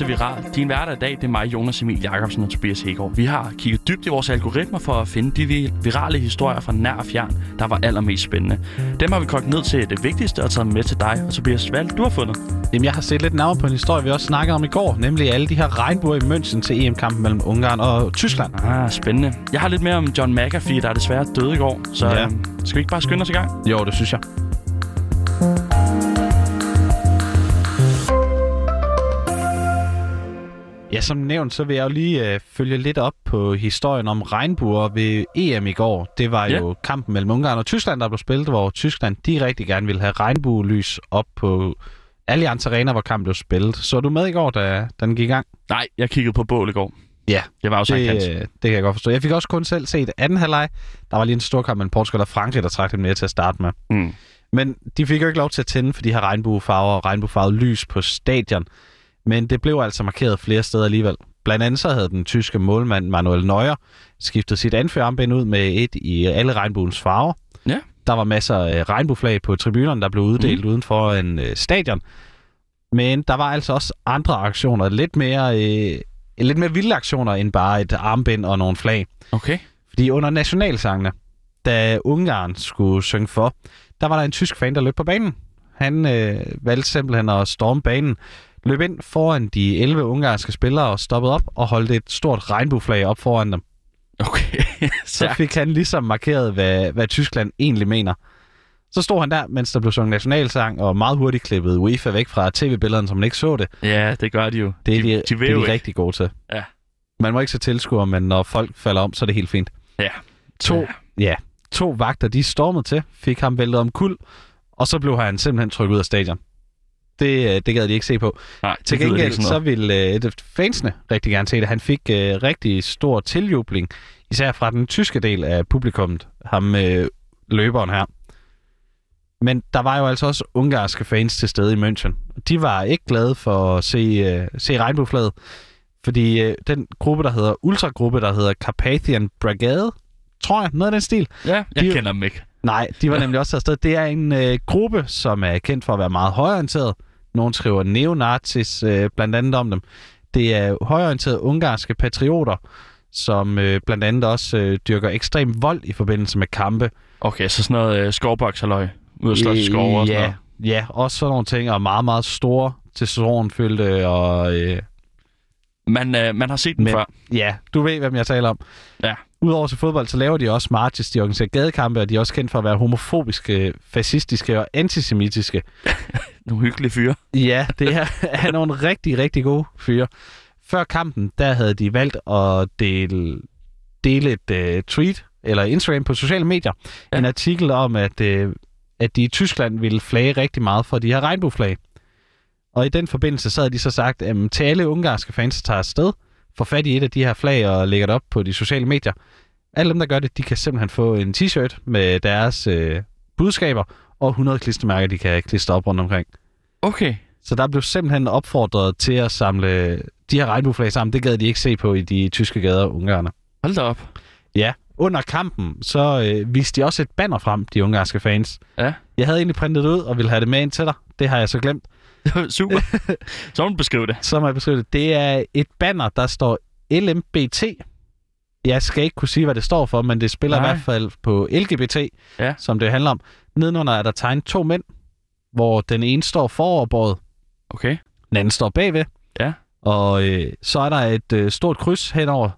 til Viral. Din hverdag i dag, det er mig, Jonas Emil Jacobsen og Tobias Hegård. Vi har kigget dybt i vores algoritmer for at finde de virale historier fra nær og fjern, der var allermest spændende. Dem har vi kogt ned til det vigtigste og taget med til dig. Og Tobias, hvad du har fundet? Jamen, jeg har set lidt nærmere på en historie, vi også snakkede om i går, nemlig alle de her regnbuer i München til EM-kampen mellem Ungarn og Tyskland. Ah, spændende. Jeg har lidt mere om John McAfee, der desværre døde i går. Så Ja. ja. skal vi ikke bare skynde os i gang? Jo, det synes jeg. Ja, som nævnt, så vil jeg jo lige øh, følge lidt op på historien om regnbuer ved EM i går. Det var Ja. jo kampen mellem Ungarn og Tyskland, der blev spillet, hvor Tyskland de rigtig gerne ville have regnbuelys op på Allianz Arena, hvor kampen blev spillet. Så du med i går, da, den gik i gang? Nej, jeg kiggede på bål i går. Ja, Jeg var jo Hans. det, øh, det kan jeg godt forstå. Jeg fik også kun selv set anden halvleg. Der var lige en stor kamp mellem Portugal og Frankrig, der trak dem mere til at starte med. Mm. Men de fik jo ikke lov til at tænde for de her regnbuefarver og regnbuefarvet lys på stadion. Men det blev altså markeret flere steder alligevel. Blandt andet så havde den tyske målmand Manuel Neuer skiftet sit anførarmbænd ud med et i alle regnbuens farver. Ja. Der var masser af regnbueflag på tribunerne, der blev uddelt mm. uden for en øh, stadion. Men der var altså også andre aktioner, lidt mere, øh, lidt mere vilde aktioner end bare et armbind og nogle flag. Okay. Fordi under nationalsangene, da Ungarn skulle synge for, der var der en tysk fan, der løb på banen. Han øh, valgte simpelthen at storme banen, løb ind foran de 11 ungarske spillere og stoppede op og holdt et stort regnbueflag op foran dem. Okay. Så fik han ligesom markeret, hvad, hvad Tyskland egentlig mener. Så stod han der, mens der blev sunget nationalsang, og meget hurtigt klippet UEFA væk fra tv-billederne, så man ikke så det. Ja, det gør de jo. Det er de, de, de, det er de rigtig gode til. Ja. Man må ikke se tilskuer, men når folk falder om, så er det helt fint. Ja. To, Ja. ja, to vagter, de stormede til, fik ham væltet om kul, og så blev han simpelthen trykket ud af stadion. Det, øh, det gad de ikke se på. Nej, Til gengæld så ville øh, fansene rigtig gerne se det. Han fik øh, rigtig stor tiljubling, især fra den tyske del af publikummet, ham øh, løberen her. Men der var jo altså også ungarske fans til stede i München. De var ikke glade for at se, øh, se regnbueflaget, fordi øh, den gruppe, der hedder ultragruppe, der hedder Carpathian Brigade, tror jeg, noget af den stil, Ja, jeg de- kender dem ikke. Nej, de var nemlig også afsted. Det er en øh, gruppe, som er kendt for at være meget højorienteret. Nogle skriver neonazis øh, blandt andet om dem. Det er højorienterede ungarske patrioter, som øh, blandt andet også øh, dyrker ekstrem vold i forbindelse med kampe. Okay, så sådan noget øh, skovboksaløj. Ud af slås i skove og sådan ja, noget. ja, også sådan nogle ting, og meget, meget store testosteronfyldte, og øh, Man, øh, man har set dem Men- før. ja, du ved, hvem jeg taler om. Ja. Udover til fodbold, så laver de også marches, de organiserer gadekampe, og de er også kendt for at være homofobiske, fascistiske og antisemitiske. Nogle hyggelige fyre. Ja, det er, er nogle rigtig, rigtig gode fyre. Før kampen, der havde de valgt at dele, dele et uh, tweet, eller Instagram på sociale medier, Ja. en artikel om, at, uh, at de i Tyskland ville flage rigtig meget for de her regnbueflag. Og i den forbindelse, så havde de så sagt, at til alle ungarske fans, der tager afsted, får fat i et af de her flag og lægger det op på de sociale medier. Alle dem, der gør det, de kan simpelthen få en t-shirt med deres øh, budskaber og 100 klistermærker, de kan klistre op rundt omkring. Okay. Så der blev simpelthen opfordret til at samle de her regnbueflag sammen. Det gad de ikke se på i de tyske gader ungarerne. Hold da op. Ja, under kampen, så øh, viste de også et banner frem, de ungarske fans. Ja. Jeg havde egentlig printet det ud og ville have det med ind til dig. Det har jeg så glemt. Super. så må du beskrive det. Så må jeg beskrive det. Det er et banner, der står LMBT. Jeg skal ikke kunne sige, hvad det står for, men det spiller Nej. i hvert fald på LGBT, Ja. som det handler om. Nedenunder er der tegnet to mænd, hvor den ene står foroverbåret, Okay. den anden står bagved. Ja. Og øh, så er der et øh, stort kryds henover.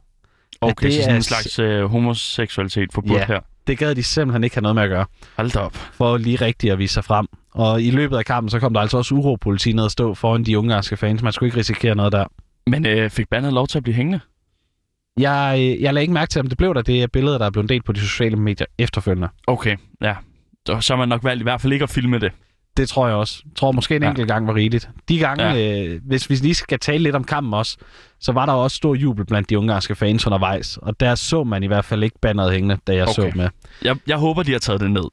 Okay, det så sådan er en slags øh, homoseksualitet forbudt Ja. her. Det gad de simpelthen ikke have noget med at gøre, Hold da op. for lige rigtigt at vise sig frem. Og i løbet af kampen, så kom der altså også uropoliti ned og stå foran de ungarske fans. Man skulle ikke risikere noget der. Men øh, fik bandet lov til at blive hængende? Jeg, øh, jeg lagde ikke mærke til, om det blev der. Det er billeder, der er blevet delt på de sociale medier efterfølgende. Okay, ja. Så har man nok valgt i hvert fald ikke at filme det. Det tror jeg også. Jeg tror måske en Ja. enkelt gang var rigeligt. De gange, ja. øh, hvis vi lige skal tale lidt om kampen også, så var der også stor jubel blandt de ungarske fans undervejs. Og der så man i hvert fald ikke banneret hængende, da jeg Okay. så med. Jeg, jeg håber, de har taget det ned.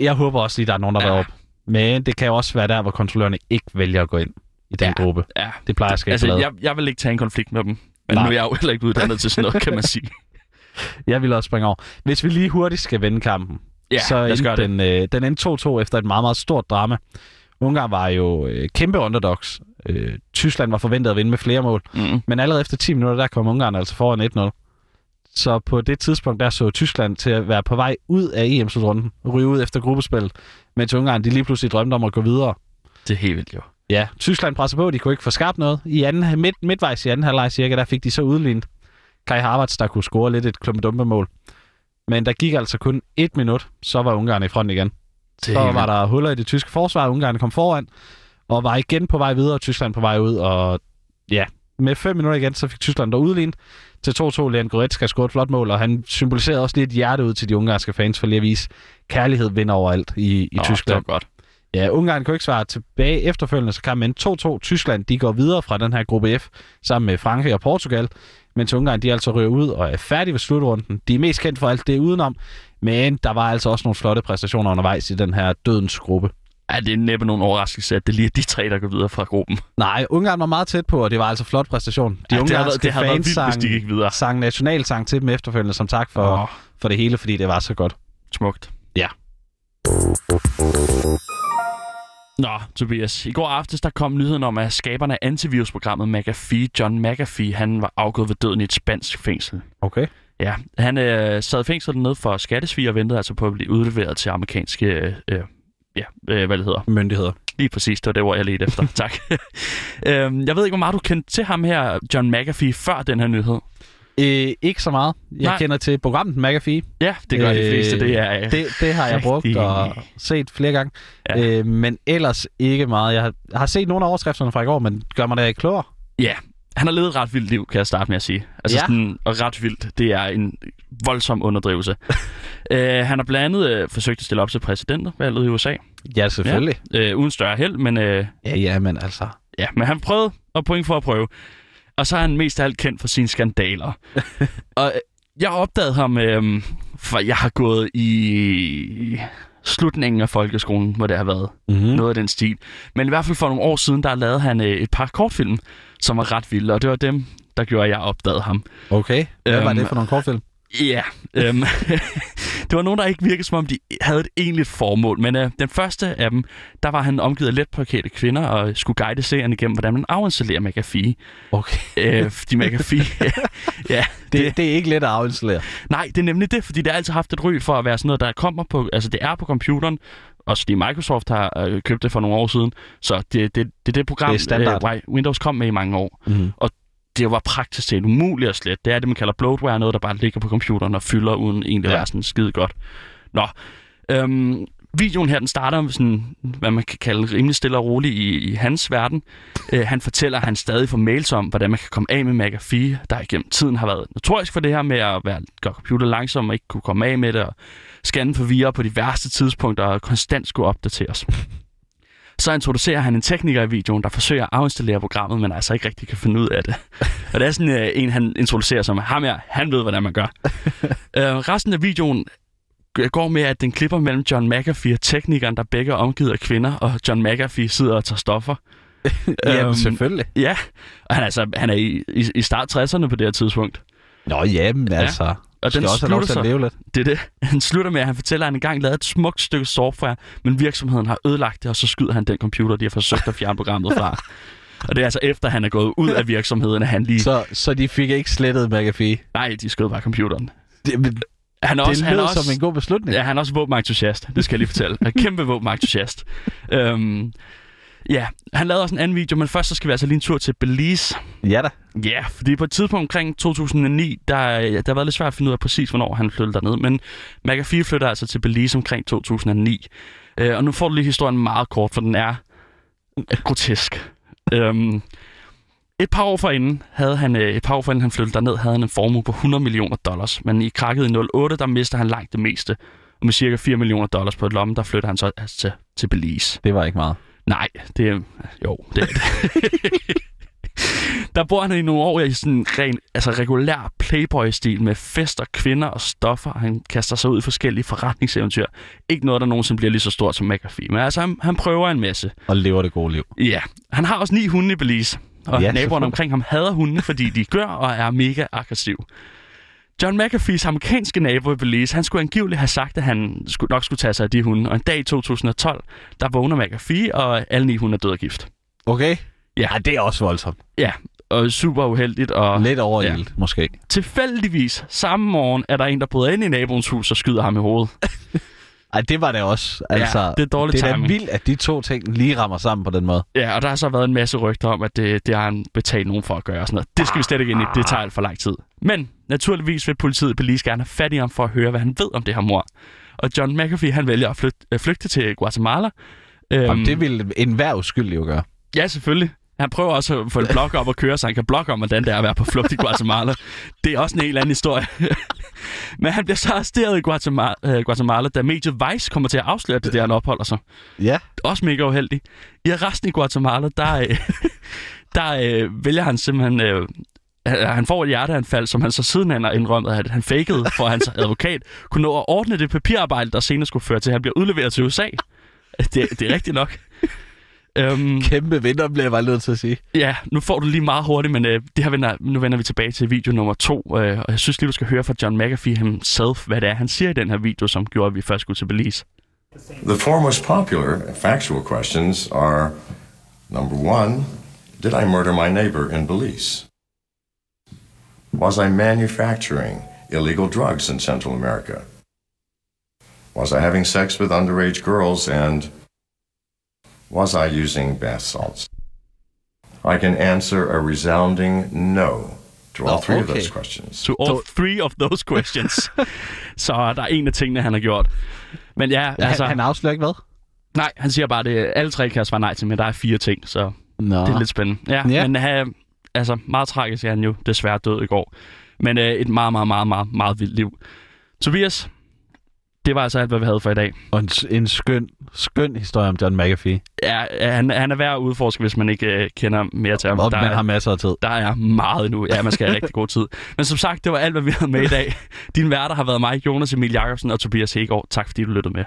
Jeg håber også lige, der er nogen, der Ja. ja. op. Men det kan jo også være der, hvor kontrollørerne ikke vælger at gå ind i den Ja. gruppe. Ja. Det plejer jeg skal Altså, jeg, jeg vil ikke tage en konflikt med dem. Men Nej. nu er jeg jo heller ikke uddannet til sådan noget, kan man sige. jeg vil også springe over. Hvis vi lige hurtigt skal vende kampen, Ja, så endte den, øh, den endte 2-2 efter et meget, meget stort drama. Ungarn var jo øh, kæmpe underdogs. Øh, Tyskland var forventet at vinde med flere mål. Mm. Men allerede efter 10 minutter, der kom Ungarn altså foran 1-0. Så på det tidspunkt, der så Tyskland til at være på vej ud af EM-slutrunden, ryge ud efter gruppespillet, mens Ungarn de lige pludselig drømte om at gå videre. Det er helt vildt jo. Ja, Tyskland presser på, de kunne ikke få skabt noget. I anden, midt, midtvejs i anden halvleg cirka, der fik de så udlignet Kai Havertz, der kunne score lidt et klumpedumpe-mål. Men der gik altså kun et minut, så var Ungarn i front igen. Det Så var der huller i det tyske forsvar, Ungarn kom foran, og var igen på vej videre, Tyskland på vej ud, og ja, med fem minutter igen, så fik Tyskland der udlignet til 2-2. Leon Goretzka scorede et flot mål, og han symboliserede også lidt hjerte ud til de ungarske fans, for lige at vise, kærlighed vinder overalt i, i Nå, Tyskland. Det var godt. Ja, Ungarn kunne ikke svare tilbage efterfølgende, så kampen endte 2-2. Tyskland, de går videre fra den her gruppe F, sammen med Frankrig og Portugal, mens Ungarn, de altså ryger ud og er færdige ved slutrunden. De er mest kendt for alt det udenom, men der var altså også nogle flotte præstationer undervejs i den her dødens gruppe. Ja, det er næppe nogen overraskelse, at det lige er de tre, der går videre fra gruppen. Nej, Ungarn var meget tæt på, og det var altså flot præstation. De ja, det har været, ungarske det har været fans sang, de gik videre. sang nationalsang til dem efterfølgende, som tak for, Åh, for det hele, fordi det var så godt. smukt. Ja. Nå, Tobias. I går aftes der kom nyheden om, at skaberne af antivirusprogrammet McAfee, John McAfee, han var afgået ved døden i et spansk fængsel. Okay. Ja, han øh, sad i fængsel ned for skattesvig og ventede altså på at blive udleveret til amerikanske, øh, øh, ja, øh, hvad det hedder. Myndigheder. Lige præcis, det var det ord, jeg ledte efter. tak. øhm, jeg ved ikke, hvor meget du kendte til ham her, John McAfee, før den her nyhed. Øh, ikke så meget. Jeg Nej. Kender til programmet McAfee. Ja, det gør øh, de fleste. Det er, øh, Det, det har jeg brugt Rigtig. og set flere gange. Ja. Øh, men ellers ikke meget. Jeg har, har set nogle af overskrifterne fra i går, men gør mig da ikke klogere. Ja, han har levet et ret vildt liv, kan jeg starte med at sige. Altså Ja. sådan, og ret vildt, det er en voldsom underdrivelse. øh, han har blandt andet øh, forsøgt at stille op til præsidentvalget i USA. Ja, selvfølgelig. Øh, uden større held, men, øh, Ja, ja, men altså... ja, men han prøvede, og point for at prøve. Og så er han mest af alt kendt for sine skandaler. og øh, jeg opdagede ham, øh, for jeg har gået i slutningen af folkeskolen, hvor det har været Mm-hmm. noget af den stil. Men i hvert fald for nogle år siden, der lavede han øh, et par kortfilm, som var ret vilde, og det var dem, der gjorde, at jeg opdagede ham. Okay. Hvad var Øhm, det for nogle kortfilm? Ja, øhm, det var nogen, der ikke virkede, som om de havde et egentligt formål. Men øh, den første af dem, der var han omgivet af letparkerede kvinder og skulle guide seerne igennem, hvordan man afinstallerer McAfee. Okay. Øh, fordi McAfee, ja, det, Det, det er ikke let at afinstallere. nej, det er nemlig det, fordi det har altid haft et ry for at være sådan noget, der kommer på, altså det er på computeren, også fordi Microsoft har øh, købt det for nogle år siden, så det, det, det er det program, Det er standard. øh, Windows kom med i mange år. Mm. Det var praktisk set umuligt at slette. Det er det, man kalder bloatware, noget, der bare ligger på computeren og fylder uden egentlig at Ja. være sådan skide godt. Nå, øhm, videoen her, den starter med sådan, hvad man kan kalde rimelig stille og roligt i, i hans verden. Øh, han fortæller, at han stadig får mails om, hvordan man kan komme af med McAfee, der igennem tiden har været notorisk for det her med at være, gøre computer langsom og ikke kunne komme af med det, og scanne for vira på de værste tidspunkter og konstant skulle opdateres. Så introducerer han en tekniker i videoen, der forsøger at afinstallere programmet, men altså ikke rigtig kan finde ud af det. Og det er sådan øh, en, han introducerer som, ham her, han ved, hvordan man gør. øh, resten af videoen går med, at den klipper mellem John McAfee og teknikeren, der begge er omgivet af kvinder, og John McAfee sidder og tager stoffer. Jamen, Øhm, selvfølgelig. Ja, og han, altså, han er i, i, i start 60'erne på det her tidspunkt. Nå, jamen, Ja. Og den også slutter så. leve lidt. Det er det. Han slutter med, at han fortæller, at han engang lavede et smukt stykke software, men virksomheden har ødelagt det, og så skyder han den computer, de har forsøgt at fjerne programmet fra. Og det er altså efter, han er gået ud af virksomheden, at han lige... Så, så de fik ikke slettet McAfee. Nej, de skød bare computeren. Det, men Han er det også, han er også, som en god beslutning. Ja, han er også våbenentusiast. Det skal jeg lige fortælle. Han er kæmpe våbenentusiast. Øhm, ja, han lavede også en anden video, men først så skal vi altså lige en tur til Belize. Ja da. Ja, fordi på et tidspunkt omkring 2009, der, der har været lidt svært at finde ud af præcis, hvornår han flyttede derned. Men McAfee flytter altså til Belize omkring 2009. Øh, og nu får du lige historien meget kort, for den er grotesk. øhm, et par år forinden havde han, øh, et par år forinden han flyttede derned, havde han en formue på 100 millioner dollars. Men i krakket i 08, der mister han langt det meste. Og med cirka 4 millioner dollars på et lomme, der flytter han så altså til, til Belize. Det var ikke meget. Nej, det er... Jo, det er det. Der bor han i nogle år i sådan en ren, altså regulær playboy-stil med fester, kvinder og stoffer. Han kaster sig ud i forskellige forretningseventyr. Ikke noget, der nogensinde bliver lige så stort som McAfee. Men altså, han, han prøver en masse. Og lever det gode liv. Ja, han har også ni hunde i Belize. Og Ja, naboerne omkring ham hader hundene, fordi de gør og er mega aggressiv. John McAfee's amerikanske nabo i Belize, han skulle angiveligt have sagt, at han skulle, nok skulle tage sig af de hunde. Og en dag i 2012, der vågner McAfee, og alle ni hunde er døde af gift. Okay. Ja. ja, det er også voldsomt. Ja, og super uheldigt. Og Lidt overilt, ja. måske. tilfældigvis samme morgen er der en, der bryder ind i naboens hus og skyder ham i hovedet. Ej, det var det også. Altså, det er dårlig det er timing. vildt, at de to ting lige rammer sammen på den måde. Ja, og der har så været en masse rygter om, at det, det har han betalt nogen for at gøre og sådan noget. Det skal vi slet ikke ind i. Det tager alt for lang tid. Men naturligvis vil politiet Belize gerne have fat i ham for at høre, hvad han ved om det her mor. Og John McAfee, han vælger at flygte, øh, flygte til Guatemala. Øhm, Jamen, det ville enhver uskyldig jo gøre. Ja, selvfølgelig. Han prøver også at få et blog op og køre, så han kan blogge om, hvordan det er at være på flugt i Guatemala. Det er også en helt anden historie. Men han bliver så arresteret i Guatemala, øh, Guatemala da mediet Vice kommer til at afsløre det, der han opholder sig. Ja. Også mega uheldig. I arresten i Guatemala, der, øh, der øh, vælger han simpelthen... Øh, han han får et hjerteanfald, som han så sidenhen har indrømmet, at han fakede, for hans advokat kunne nå at ordne det papirarbejde, der senere skulle føre til, at han bliver udleveret til USA. Det, det er rigtigt nok. Øhm, Kæmpe vinder, bliver jeg bare nødt til at sige. Ja, nu får du lige meget hurtigt, men øh, det her vender, nu vender vi tilbage til video nummer to, øh, og jeg synes lige, du skal høre fra John McAfee himself, hvad det er, han siger i den her video, som gjorde, at vi først skulle til Belize. The four most popular factual questions are number one, did I murder my neighbor in Belize? Was I manufacturing illegal drugs in Central America? Was I having sex with underage girls and was I using bath salts? I can answer a resounding no to all Oh, three of okay. those questions. To all three of those questions. Så der er en af tingene, han har gjort. Men ja, Altså, altså, han, afslører ikke hvad? nej, han siger bare, at alle tre kan jeg svare nej til, men der er fire ting, så Nå. det er lidt spændende. Ja, Ja. men uh, altså, meget tragisk er han jo desværre død i går. Men uh, et meget, meget, meget, meget, meget vildt liv. Tobias, det var altså alt, hvad vi havde for i dag. Og en, en skøn, skøn historie om John McAfee. Ja, han, han er værd at udforske, hvis man ikke uh, kender mere til ham. Og Der man er- har masser af tid. Der er meget nu. Ja, man skal have rigtig god tid. Men som sagt, det var alt, hvad vi havde med i dag. Dine værter har været mig, Jonas Emil Jacobsen og Tobias Hegård. Tak fordi du lyttede med.